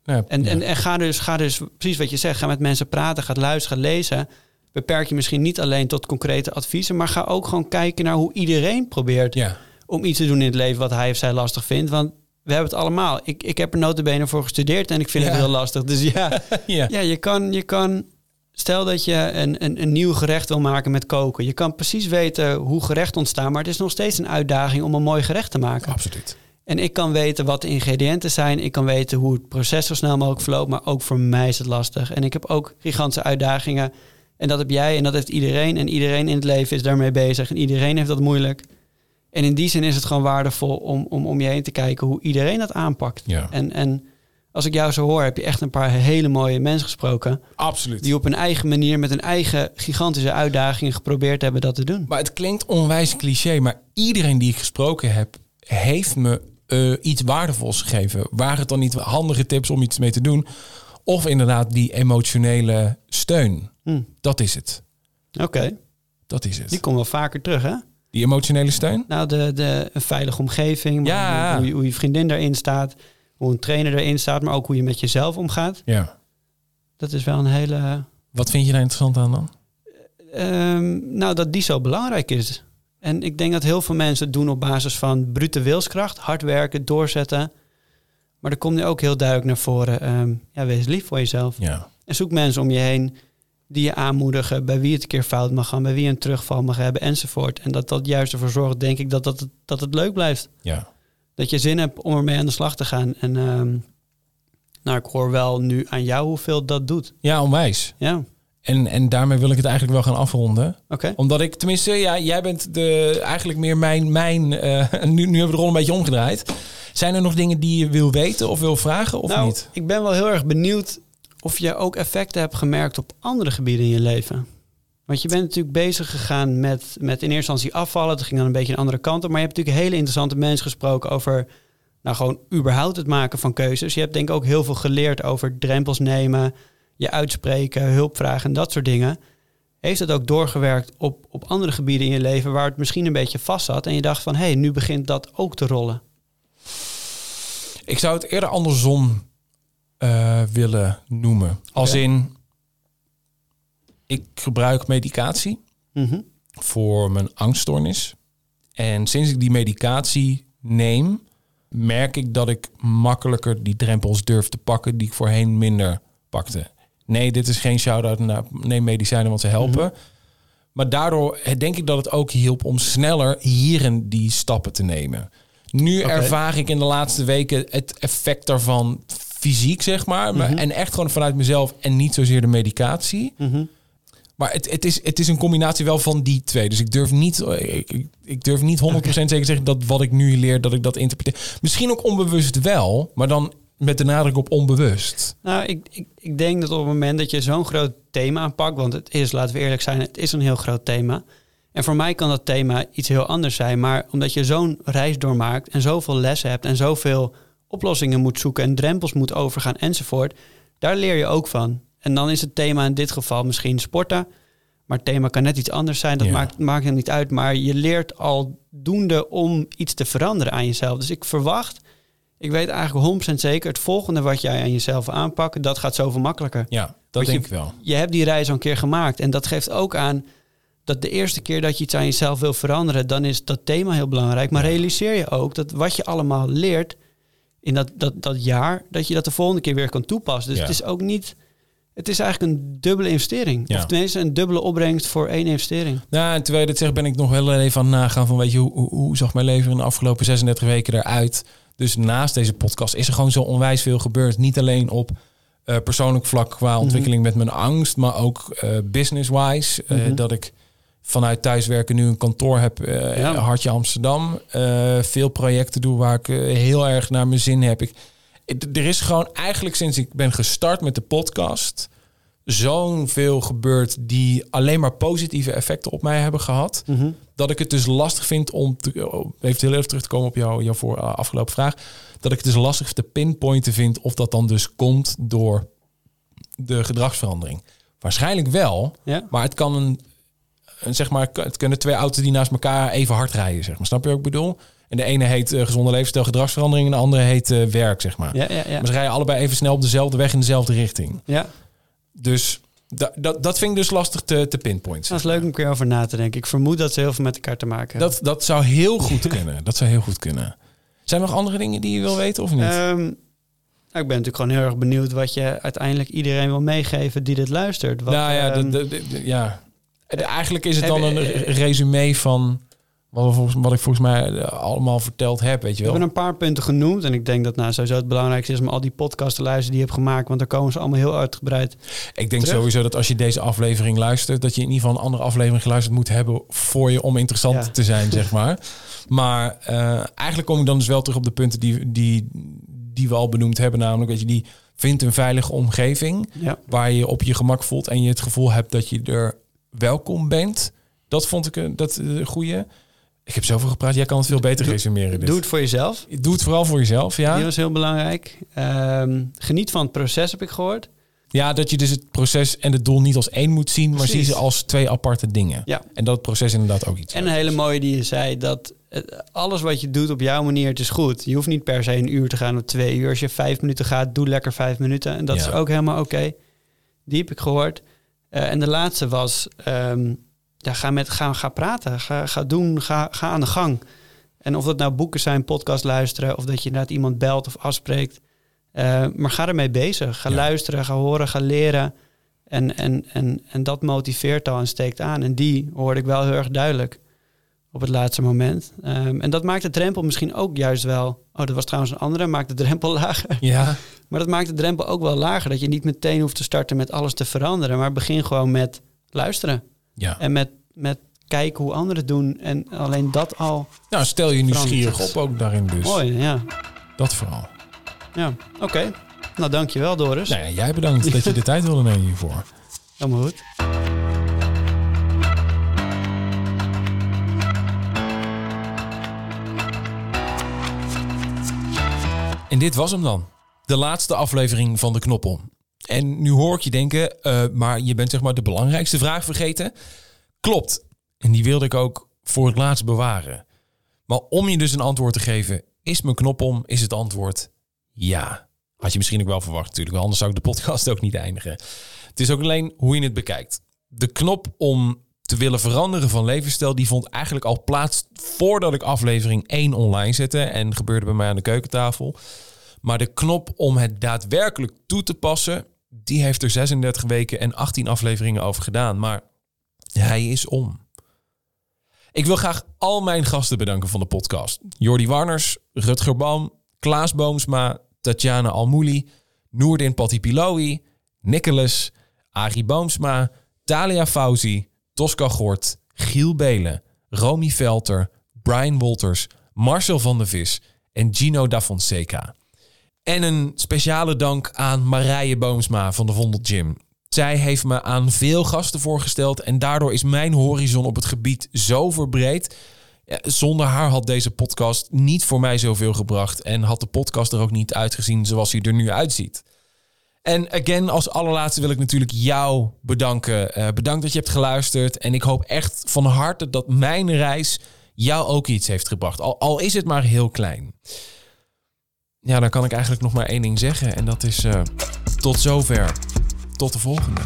Ja, En, ja. en, en ga, dus, ga dus, precies wat je zegt, ga met mensen praten, ga luisteren, ga lezen. Beperk je misschien niet alleen tot concrete adviezen, maar ga ook gewoon kijken naar hoe iedereen probeert ja. om iets te doen in het leven wat hij of zij lastig vindt. Want we hebben het allemaal. Ik, ik heb er notabene voor gestudeerd en ik vind Ja. het heel lastig. Dus ja, ja. ja, je kan, je kan stel dat je een, een, een nieuw gerecht wil maken met koken. Je kan precies weten hoe gerecht ontstaan, maar het is nog steeds een uitdaging om een mooi gerecht te maken. absoluut. En ik kan weten wat de ingrediënten zijn. Ik kan weten hoe het proces zo snel mogelijk verloopt, maar ook voor mij is het lastig. En ik heb ook gigantische uitdagingen. En dat heb jij en dat heeft iedereen. En iedereen in het leven is daarmee bezig. En iedereen heeft dat moeilijk. En in die zin is het gewoon waardevol om om, om je heen te kijken hoe iedereen dat aanpakt. Ja. En, en als ik jou zo hoor, heb je echt een paar hele mooie mensen gesproken. Absoluut. Die op hun eigen manier met hun eigen gigantische uitdagingen geprobeerd hebben dat te doen. Maar het klinkt onwijs cliché, maar iedereen die ik gesproken heb, heeft me eh, iets waardevols gegeven. Waren het dan niet handige tips om iets mee te doen? Of inderdaad die emotionele steun. Hm. Dat is het. Oké, Dat is het. die komt wel vaker terug, hè? Die emotionele steun? Nou, de, de, een veilige omgeving, maar Ja. hoe, hoe, je, hoe je vriendin daarin staat, hoe een trainer erin staat, maar ook hoe je met jezelf omgaat. Ja. Dat is wel een hele... Wat vind je daar interessant aan dan? ehm, nou, dat die zo belangrijk is. En ik denk dat heel veel mensen het doen op basis van brute wilskracht, hard werken, doorzetten. Maar er komt nu ook heel duidelijk naar voren, ehm, ja, wees lief voor jezelf. Ja. En zoek mensen om je heen die je aanmoedigen, bij wie het een keer fout mag gaan, bij wie een terugval mag hebben enzovoort. En dat dat juist ervoor zorgt, denk ik, dat, dat, het, dat het leuk blijft. Ja. Dat je zin hebt om ermee aan de slag te gaan. En ehm, nou, ik hoor wel nu aan jou hoeveel dat doet. Ja, onwijs. Ja, oké. En, en daarmee wil ik het eigenlijk wel gaan afronden. Omdat ik, tenminste, ja, jij bent de, eigenlijk meer mijn, mijn eh, nu, nu hebben we de rol een beetje omgedraaid. Zijn er nog dingen die je wil weten of wil vragen of nou, niet? ik ben wel heel erg benieuwd of je ook effecten hebt gemerkt op andere gebieden in je leven. Want je bent natuurlijk bezig gegaan met, met in eerste instantie afvallen. Dat ging dan een beetje een andere kant op. Maar je hebt natuurlijk hele interessante mensen gesproken over... nou, gewoon überhaupt het maken van keuzes. Je hebt denk ik ook heel veel geleerd over drempels nemen... je uitspreken, hulp vragen en dat soort dingen. Heeft het ook doorgewerkt op, op andere gebieden in je leven... waar het misschien een beetje vast zat... en je dacht van, hé, hey, nu begint dat ook te rollen. Ik zou het eerder andersom eh, willen noemen. Als in, Ik gebruik medicatie Mhm. voor mijn angststoornis. En sinds ik die medicatie neem, merk ik dat ik makkelijker die drempels durf te pakken die ik voorheen minder pakte. Nee, dit is geen shout-out naar neem medicijnen, want ze helpen. Maar daardoor denk ik dat het ook hielp om sneller hierin die stappen te nemen. Nu ervaar ik in de laatste weken het effect daarvan fysiek, zeg maar. maar En echt gewoon vanuit mezelf en niet zozeer de medicatie. Mhm. Maar het, het, is, het is een combinatie wel van die twee. Dus ik durf niet, ik, ik- durf niet 100% zeker zeggen dat wat ik nu leer, dat ik dat interpreteer. Misschien ook onbewust wel, maar dan met de nadruk op onbewust. Nou, ik, ik, ik denk dat op het moment dat je zo'n groot thema aanpakt, want het is, laten we eerlijk zijn, het is een heel groot thema. En voor mij kan dat thema iets heel anders zijn, maar omdat je zo'n reis doormaakt en zoveel lessen hebt en zoveel oplossingen moet zoeken en drempels moet overgaan enzovoort, daar leer je ook van. En dan is het thema in dit geval misschien sporten, maar het thema kan net iets anders zijn, dat Ja. maakt, maakt het niet uit. Maar je leert al doende om iets te veranderen aan jezelf. Dus ik verwacht, ik weet eigenlijk 100% zeker, het volgende wat jij aan jezelf wil aanpakken, dat gaat zoveel makkelijker. Ja, dat Want denk je- ik wel. Je hebt die reis al een keer gemaakt. En dat geeft ook aan dat de eerste keer dat je iets aan jezelf wil veranderen, dan is dat thema heel belangrijk. Maar realiseer je ook dat wat je allemaal leert in dat, dat, dat jaar, dat je dat de volgende keer weer kan toepassen. Dus Ja. het is ook niet. Het is eigenlijk een dubbele investering. Ja. Of tenminste een dubbele opbrengst voor één investering. Nou, en terwijl je dit zegt, ben ik nog wel even aan het nagaan van, weet je, hoe, hoe, hoe zag mijn leven in de afgelopen 36 weken eruit? Dus naast deze podcast is er gewoon zo onwijs veel gebeurd. Niet alleen op eh, persoonlijk vlak qua ontwikkeling met mijn angst, maar ook eh, business-wise. eh, Mhm. dat ik vanuit thuiswerken nu een kantoor heb, Ja. Hartje Amsterdam. eh, veel projecten doe waar ik eh, heel erg naar mijn zin heb. Ik, er is gewoon eigenlijk sinds ik ben gestart met de podcast zo'n veel gebeurd die alleen maar positieve effecten op mij hebben gehad. Dat ik het dus lastig vind om te, oh, even heel even terug te komen op jouw, jouw voor, uh, afgelopen vraag. Dat ik het dus lastig te pinpointen vind of dat dan dus komt door de gedragsverandering. Waarschijnlijk wel, Ja. maar het kan een zeg maar, het kunnen twee auto's die naast elkaar even hard rijden, zeg maar. Snap je wat ik bedoel? En de ene heet eh, gezonde levensstijl gedragsverandering en de andere heet eh, werk, zeg maar. Ja, ja, ja. Maar ze rijden allebei even snel op dezelfde weg in dezelfde richting. ja. Dus da, dat, dat vind ik dus lastig te, te pinpointen. Dat is leuk om een keer over na te denken. Ik vermoed dat ze heel veel met elkaar te maken hebben. Dat, dat zou heel goed kunnen. Dat zou heel goed kunnen. Zijn er nog andere dingen die je wil weten of niet? Ehm, nou, ik ben natuurlijk gewoon heel erg benieuwd wat je uiteindelijk iedereen wil meegeven die dit luistert. Wat, nou ja, de- ja. Eigenlijk is het dan een re- resume van wat, we volgens, wat ik volgens mij eh, allemaal verteld heb, weet je We wel. hebben een paar punten genoemd. En ik denk dat nou sowieso het belangrijkste is om al die podcasts te luisteren die je hebt gemaakt. Want daar komen ze allemaal heel uitgebreid. Ik denk terug. sowieso dat als je deze aflevering luistert, dat je in ieder geval een andere aflevering geluisterd moet hebben voor je om interessant Ja. te zijn, zeg maar. Maar eh, eigenlijk kom ik dan dus wel terug op de punten die, die, die we al benoemd hebben. Namelijk, weet je, die vindt een veilige omgeving. Ja. waar je je op je gemak voelt en je het gevoel hebt dat je er welkom bent. Dat vond ik een dat een goede. Ik heb zoveel gepraat, jij kan het veel beter resumeren. Dit. Doe het voor jezelf. Doe het vooral voor jezelf, ja. Die was heel belangrijk. Ehm, geniet van het proces, heb ik gehoord. Ja, dat je dus het proces en het doel niet als één moet zien, maar zie ze als twee aparte dingen. Ja. En dat proces inderdaad ook iets. En een hele mooie die je zei, dat eh, alles wat je doet op jouw manier, het is goed. Je hoeft niet per se een uur te gaan of twee uur. Als je vijf minuten gaat, doe lekker vijf minuten. En dat Ja. is ook helemaal oké. Die heb ik gehoord. Eh, en de laatste was, ehm, ja, ga, met, ga, ga praten, ga, ga doen, ga, ga aan de gang. En of dat nou boeken zijn, podcast luisteren, of dat je inderdaad iemand belt of afspreekt. Eh, maar ga ermee bezig. Ga Ja. luisteren, ga horen, ga leren. En, en, en, en dat motiveert al en steekt aan. En die hoorde ik wel heel erg duidelijk op het laatste moment. Ehm, en dat maakt de drempel misschien ook juist wel... Oh, dat was trouwens een andere, maakt de drempel lager. Ja, Maar dat maakt de drempel ook wel lager. Dat je niet meteen hoeft te starten met alles te veranderen. Maar begin gewoon met luisteren. ja. En met, met kijken hoe anderen doen. En alleen dat al... Nou, stel je nieuwsgierig op ook daarin dus. Mooi, ja. Dat vooral. ja. Oké. Nou, dankjewel Doris. Nou ja, jij bedankt dat je de tijd wilde nemen hiervoor. Helemaal goed. En dit was hem dan. De laatste aflevering van de Knop om. En nu hoor ik je denken, eh, maar je bent zeg maar de belangrijkste vraag vergeten. Klopt. En die wilde ik ook voor het laatst bewaren. Maar om je dus een antwoord te geven, is mijn knop om, is het antwoord ja. Had je misschien ook wel verwacht natuurlijk, anders zou ik de podcast ook niet eindigen. Het is ook alleen hoe je het bekijkt. De knop om te willen veranderen van levensstijl, die vond eigenlijk al plaats voordat ik aflevering 1 online zette. En gebeurde bij mij aan de keukentafel. Maar de knop om het daadwerkelijk toe te passen, die heeft er 36 weken en 18 afleveringen over gedaan. Maar hij is om. Ik wil graag al mijn gasten bedanken van de podcast. Jordi Warners, Rutger Boom, Klaas Boomsma, Tatjana Almouli, Noordin Patipiloui, Nicholas, Arie Boomsma, Talia Fauzi, Tosca Gort, Giel Belen, Romy Velter, Brian Wolters, Marcel van der Vis en Gino da Fonseca. En een speciale dank aan Marije Boomsma van de Vondel Gym. Zij heeft me aan veel gasten voorgesteld en daardoor is mijn horizon op het gebied zo verbreed. Zonder haar had deze podcast niet voor mij zoveel gebracht en had de podcast er ook niet uitgezien zoals hij er nu uitziet. En again, als allerlaatste wil ik natuurlijk jou bedanken. Uh, bedankt dat je hebt geluisterd. En ik hoop echt van harte dat mijn reis jou ook iets heeft gebracht. Al, al is het maar heel klein. Ja, dan kan ik eigenlijk nog maar één ding zeggen. En dat is uh, tot zover. Tot de volgende.